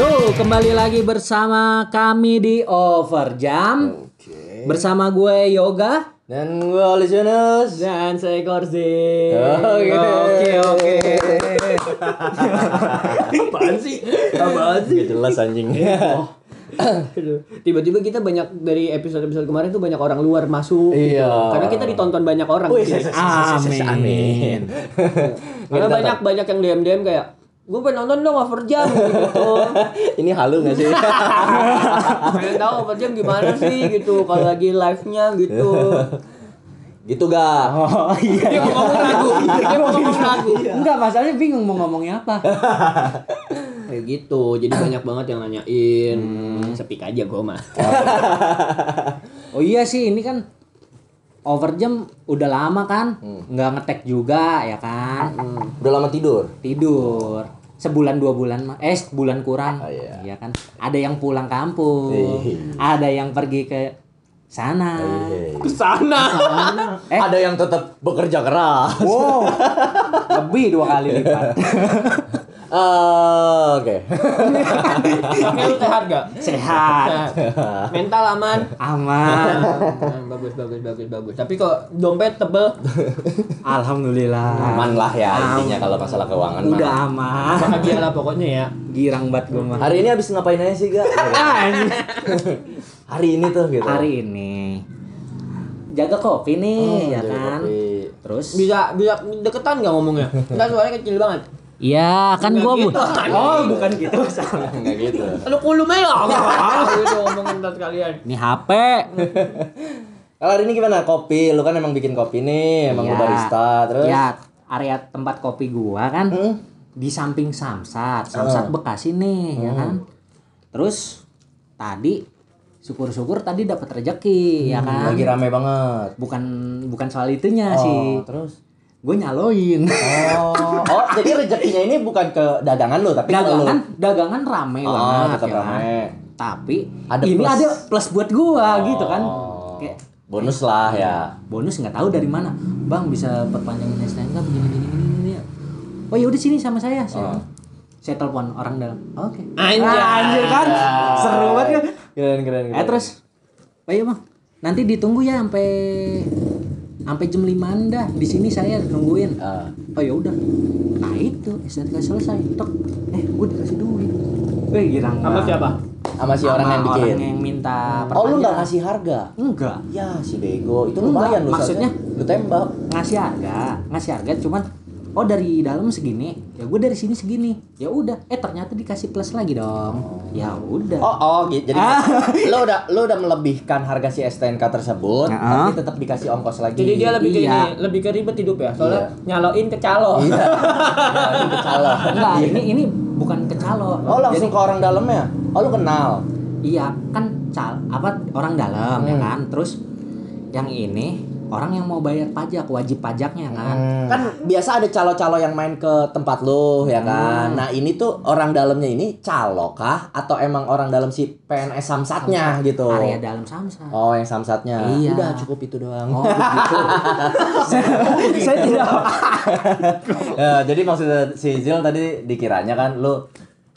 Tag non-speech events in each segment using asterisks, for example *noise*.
Yo, kembali lagi bersama kami di Overjam. Oke. Bersama gue Yoga Dan gue Alisionus. dan saya Korzi. Oke. Oke, oke. *laughs* Apaan sih? Apaan sih? Gak jelas anjing. *laughs* Aduh. Tiba-tiba kita banyak dari episode-episode kemarin tuh banyak orang luar masuk. gitu. Iya. Karena kita ditonton banyak orang. Wih, gitu. amin. Amin. Karena banyak banyak yang DM DM kayak gue pengen nonton dong Overjam gitu. *laughs* Ini halu gak sih? *laughs* pengen tahu Overjam gimana sih gitu kalau lagi live-nya gitu. *laughs* gitu gak? Oh iya. Dia mau ngomong ragu. Dia mau ngomong ragu. Enggak, masalahnya bingung mau ngomongnya apa. Kayak gitu. Jadi banyak banget yang nanyain. Sepik aja gue mah. Oh iya sih, ini kan overjam udah lama kan, nggak ngetek juga ya kan, Udah lama tidur? tidur sebulan dua bulan mah, eh sebulan kurang, Ah, iya. kan. Ada yang pulang kampung, Ih. ada yang pergi ke sana. Iya. Ke sana. Eh. *laughs* Ada yang tetap bekerja keras. Wow, lebih dua kali lipat. *laughs* Eh, Oke. Lu sehat gak? Sehat, Mental aman. aman, Nah, bagus bagus bagus bagus. Tapi kok dompet tebel alhamdulillah. Aman lah ya intinya kalau masalah keuangan mah. Udah aman. bahagia lah pokoknya ya. Girang banget gue mah. Hari ini habis ngapain aja sih, Gak? *laughs* Hari ini tuh gitu. Hari ini jaga kopi nih, ya jaga kan. kopi. Terus Bisa bisa deketan gak ngomongnya? Enggak suaranya kecil banget. Iya, kan gua gitu, bu- anjing. Oh, bukan gitu. *laughs* Enggak gitu. Lu kulum aja gitu ngomongin ntar sekalian. Ini HP. Kalau hari ini gimana? Kopi, lu kan emang bikin kopi nih, emang lu Iya. barista, terus Ya, area tempat kopi gua kan Hmm? di samping Samsat, Samsat Bekasi nih, ya kan. Terus tadi syukur-syukur tadi dapat rezeki, ya kan. lagi rame banget. Bukan bukan soal itunya Oh, sih. terus Gue nyaloin. Oh, oh jadi rezekinya ini bukan ke dagangan lu, tapi ke lu. dagangan dagangan rame Oh, banget tetap ya rame. Tapi Ada ini plus. ada plus buat gua gitu kan. Oh, Kayak bonus lah ya. bonus nggak tahu dari mana bang bisa perpanjangin STNK begini begini begini begini oh ya udah sini sama saya saya, Oh. saya telepon orang dalam oke Anjay. Ah, anjir kan seru banget kan Keren keren. keren. eh terus oh iya bang nanti ditunggu ya sampai sampai jam 5 dah di sini saya nungguin Ah. oh ya udah nah itu STNK selesai tok eh gue dikasih duit Wih, girang Sama banget. siapa? sama si orang yang bikin. orang yang minta Oh, lu nggak ngasih harga? enggak Ya, si bego. Itu lumayan lu maksudnya- seharusnya. lu tembak. ngasih harga ngasih harga cuman oh dari dalam segini ya gue dari sini segini ya udah eh ternyata dikasih plus lagi dong ya udah Oh, oh gitu. Jadi Ah. *laughs* lu udah lu udah melebihkan harga si STNK tersebut, Nah. tapi tetap dikasih ongkos lagi. Jadi dia lebih ke Iya. ini, lebih ke ribet hidup ya. Soalnya nyaloin ke calo. Iya. Ya, itu salah. enggak ini ini bukan ke calo Oh, langsung ke orang dalamnya. Oh, lu kenal. iya kan cal apa orang dalam ya Hmm. kan terus yang ini orang yang mau bayar pajak wajib pajaknya kan Kan biasa ada calo-calo yang main ke tempat lu ya kan. Nah, ini tuh orang dalamnya ini calo kah atau emang orang dalam si PNS Samsatnya gitu. area dalam samsa Oh, yang Samsatnya. Iya. Udah cukup itu doang. oh begitu saya, *laughs* saya tidak Ya, *laughs* jadi maksudnya si Zil tadi dikiranya kan lu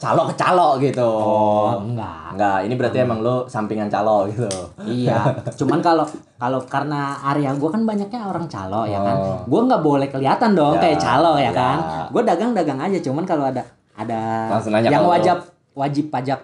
calo ke calo gitu. oh enggak Enggak, ini berarti emang lu sampingan calo gitu. Iya, cuman kalau kalau karena area gue kan banyaknya orang calo ya kan, Oh. gue nggak boleh kelihatan dong Ya, kayak calo ya, ya. kan. Gue dagang-dagang aja, cuman kalau ada ada yang wajib wajib pajak,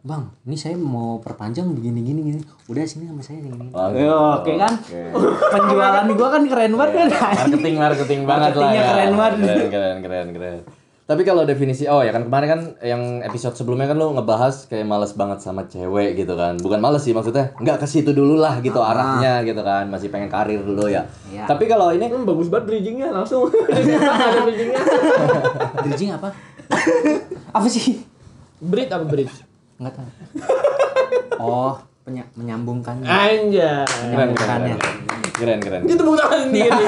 bang, ini saya mau perpanjang begini gini gini, udah sini sama saya gini. Oh, Yo, Oke kan, Oke. penjualan gue kan keren banget kan. marketing marketing banget lah ya. keren banget. Keren keren keren keren. Tapi kalau definisi oh ya kan kemarin kan yang episode sebelumnya kan lu ngebahas kayak males banget sama cewek gitu kan. Bukan males sih maksudnya nggak ke situ dulu lah gitu arahnya gitu kan. Masih pengen karir dulu ya. Iya. Tapi kalau ini Hmm, bagus banget bridgingnya langsung. *laughs* Ada bridgingnya. Bridging apa? apa sih? Bridge apa bridge? Nggak tahu. Oh, penya- menyambungkannya. Anjay. keren keren Menyambungkannya. keren. Keren keren. Itu tangan sendiri.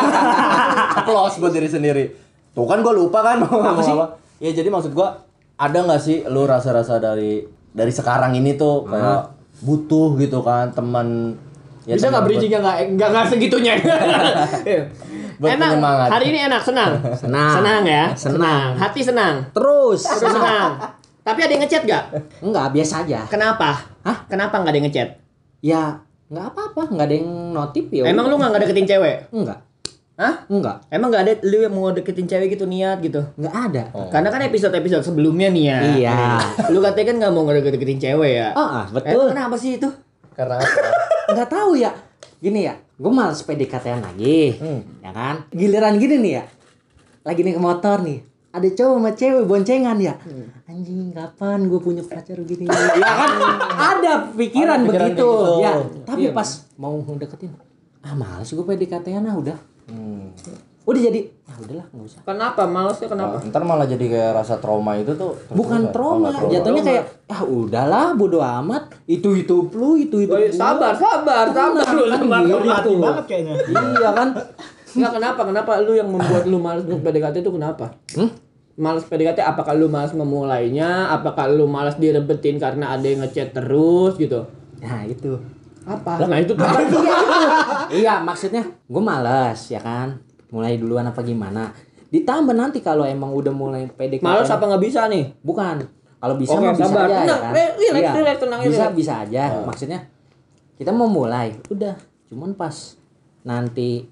*laughs* Applause buat diri sendiri. Tuh kan gue lupa kan *laughs* mau Apa sih? apa. Ya jadi maksud gue ada nggak sih lu rasa-rasa dari dari sekarang ini tuh kayak butuh gitu kan teman ya Bisa nggak teman bridgingnya nggak nggak nggak segitunya? *laughs* Buat enak. penyemangat. Hari ini enak, senang. Senang. Senang ya. Senang. Hati senang. Terus. Udah senang. Tapi ada yang ngechat gak? Enggak, biasa aja. Kenapa? Hah? Kenapa nggak ada yang ngechat? Ya, enggak apa-apa, enggak ada yang notif ya. Emang lu nggak deketin cewek? enggak? Hah? Enggak. Emang nggak ada lu yang mau deketin cewek gitu niat gitu? Enggak ada. Karena kan episode-episode sebelumnya nih ya. Iya. Lu katanya kan nggak mau ngedeketin cewek ya? Oh, ah, Eh, betul. kenapa sih itu? Karena apa? *laughs* Enggak tahu ya. Gini ya, gue males PDKT-an lagi. Ya kan? Giliran gini nih ya. Lagi naik motor nih. Ada cowok sama cewek boncengan ya. Anjing, kapan gue punya pacar begini? *laughs* ya kan? Ada pikiran, Ada pikiran begitu. gitu. Ya, tapi Iya, pas mau ngedeketin, ah males gue PDKT-an ah udah. Hmm. Udah jadi, ah udahlah nggak usah. Kenapa? Malesnya kenapa? Nah, ntar malah jadi kayak rasa trauma itu tuh Bukan terusan. trauma, Oh, nggak jatuhnya kayak ah udahlah bodo amat. Itu itu lu, itu itu. Gua. sabar, sabar, sabar lu Kan sabar. gitu. Hati banget kayaknya. Iya kan? Enggak kenapa? Kenapa lu yang membuat lu malas untuk PDKT itu kenapa? Hmm? Malas PDKT apakah lu malas memulainya? Apakah lu malas direbetin karena ada yang ngechat terus gitu? Nah itu. Apa? Nah, itu. Tuh *laughs* iya maksudnya gue malas ya kan? Mulai duluan apa gimana? Ditambah nanti kalau emang udah mulai PDKT malas apa nggak bisa nih? bukan. Kalau bisa Oke, mah bisa sabar. aja ya kan? Re- relax, Iya, relax, tenang, bisa relax. bisa aja. Maksudnya kita mau mulai udah. Cuman pas nanti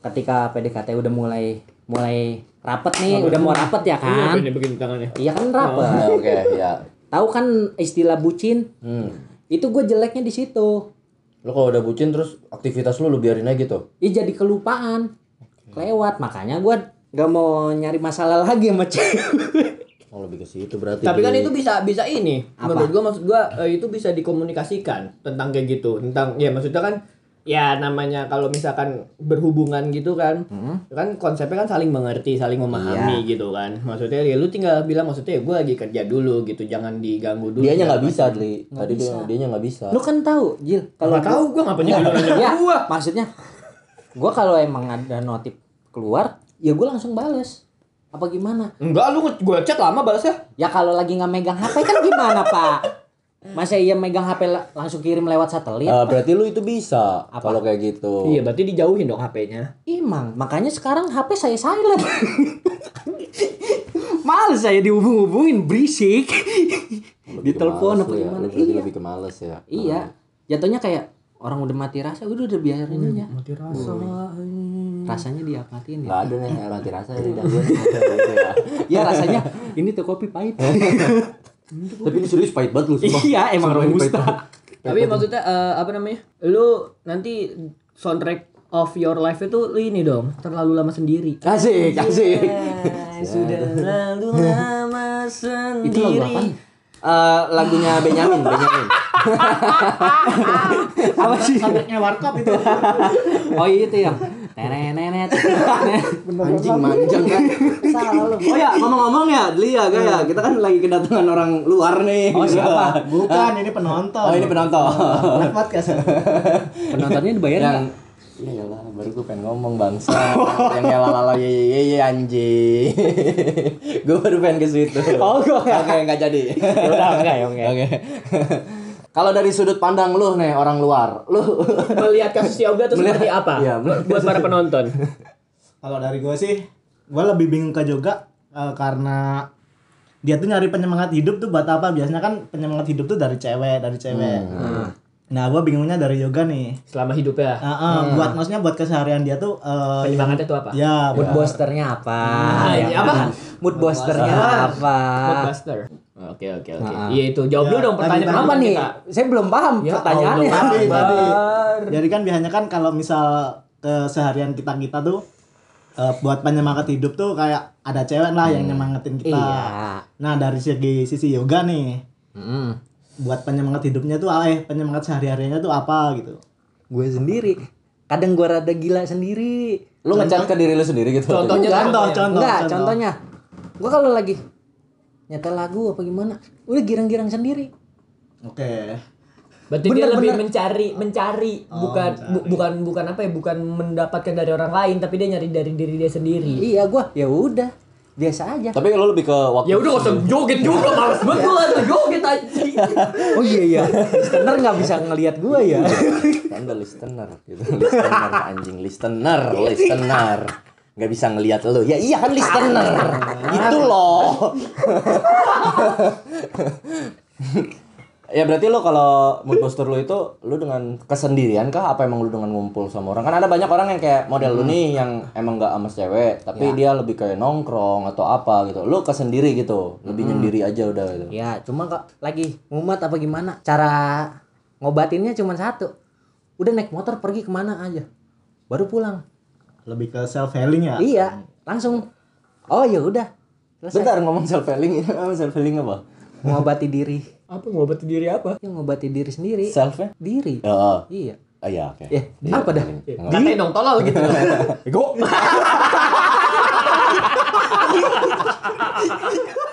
ketika PDKT udah mulai mulai rapet nih udah mau rapet ya kan? Ini begini tangannya. iya kan rapet. Ya, Oke, ya. tahu kan istilah bucin? Hmm. Itu gue jeleknya di situ Lu kalau udah bucin terus aktivitas lu lu biarin aja gitu. Ih jadi kelupaan. Lewat makanya gua nggak mau nyari masalah lagi sama cewek. Oh, lebih ke situ berarti. Tapi kan itu bisa bisa ini. Apa? Menurut gua maksud gua eh, itu bisa dikomunikasikan tentang kayak gitu. Tentang ya maksudnya kan ya namanya kalau misalkan berhubungan gitu kan. Kan konsepnya kan saling mengerti, saling memahami gitu kan. Maksudnya ya lu tinggal bilang maksudnya ya gua lagi kerja dulu gitu, jangan diganggu dulu. Dianya nggak Jangan- bisa, Dli. Tadi dia dianya nggak bisa. Lu kan tahu, Jil. Kalau Nggak tahu gua ngapain nyari nanya ya, gua. maksudnya gua kalau emang ada notif keluar, ya gua langsung bales. Apa gimana? Enggak, lu gua chat lama balasnya. Ya kalau lagi nggak megang HP kan gimana, Pak? Masa iya megang HP la- langsung kirim lewat satelit? Eh, berarti lu itu bisa kalau kayak gitu. Iya, berarti dijauhin dong HP-nya. Emang, makanya sekarang HP saya silent. *laughs* Males saya dihubung-hubungin berisik. *laughs* Ditelepon males apa ya. gimana? Lu Iya. lebih ke males ya. Iya. Jatuhnya kayak orang udah mati rasa, udah udah biarin aja. Mati rasa. Rasanya diapatin ya. Nggak ada nih mati rasa di. *laughs* Gitu ya. Ya rasanya ini tuh kopi pahit. Tapi ini serius pahit banget lu. sumpah. iya, emang robusta. banget. Tapi maksudnya eh, apa namanya? Lu nanti soundtrack of your life itu lu ini dong, terlalu lama sendiri. Asik, asik. *laughs* sudah terlalu *laughs* lama sendiri. Itu lagu apaan? Eh, lagunya Benyamin, Benyamin. Apa sih? Soundtracknya warkop itu. Oh iya itu yang tenenenet. Anjing manjang kan. Salah lu. Oh ya, ngomong-ngomong ya, Dli ya, Gaya. Kita kan lagi kedatangan orang luar nih. Oh, siapa? Bukan, ini penonton. Oh, ini penonton. Live podcast. Penontonnya dibayar yang nggak? Iya lah, baru gue pengen ngomong bangsa. yang yalalala ye ye ye ye anjing. *laughs* gue baru pengen ke situ. Oh, nggak. Oke, enggak jadi. Udah enggak ya, enggak. Oke. Kalau dari sudut pandang lu nih orang luar, lu *laughs* Melihat kasus yoga itu Melihat- seperti apa? Melihat buat para penonton. *laughs* Kalau dari gue sih, gue lebih bingung ke yoga eh, karena dia tuh nyari penyemangat hidup tuh buat apa? Biasanya kan penyemangat hidup tuh dari cewek, dari cewek. Nah, gue bingungnya dari yoga nih. Selama hidupnya. Ah, ah, buat maksudnya buat keseharian dia tuh eh, Penyemangatnya itu apa? ya Mood boosternya apa? Ah, ya iya, apa? kan? Mood boosternya apa? Podcaster. Oke oke oke. Iya itu jawab dulu Ya, dong pertanyaan tadi- Apa nih? kita. Saya belum paham Ya pertanyaannya. Allah. tadi. Jadi kan biasanya kan kalau misal keseharian kita kita tuh eh, buat penyemangat hidup tuh kayak ada cewek lah yang nyemangatin kita. Iya. Nah dari segi sisi yoga nih, Mm. buat penyemangat hidupnya tuh eh penyemangat sehari-harinya tuh apa gitu. Gue sendiri. Kadang gue rada gila sendiri. lu ngecat ke diri lu sendiri gitu. Contohnya Contoh, contohnya. contoh, Enggak, contoh. contohnya. Gue kalau lagi nyetel lagu apa gimana, udah girang-girang sendiri. Oke. Berarti Bener, dia lebih bener. mencari mencari bukan bu- bukan bukan apa ya bukan mendapatkan dari orang lain tapi dia nyari dari diri dia sendiri. Iya, gue ya udah biasa aja. Tapi lu lebih ke waktu Ya udah gak usah joget juga males banget gua tuh joget aja. Oh iya iya, listener nggak bisa ngelihat gue ya. Anda listener gitu. Listener anjing listener, listener. Nggak bisa ngelihat lu. Ya iya kan listener. Itu loh. Oh. *laughs* ya berarti lo kalau mood booster lo itu lo dengan kesendirian kah apa emang lo dengan ngumpul sama orang kan ada banyak orang yang kayak model lo nih yang emang gak sama cewek tapi dia lebih kayak nongkrong atau apa gitu lo kesendiri gitu lebih nyendiri aja udah gitu Ya, cuma kok lagi ngumat apa gimana? Cara ngobatinnya cuma satu. Udah naik motor pergi ke mana aja. Baru pulang. Lebih ke self healing ya. Iya, langsung. Oh ya udah. Bentar ngomong self healing self healing apa Mengobati diri. Apa ngobati diri apa? Ya, ngobati diri sendiri. selfnya Diri. ya oh, Iya. oh ya oke Ya, apa dah? Katain dong tolol gitu. *laughs* Ego. *laughs*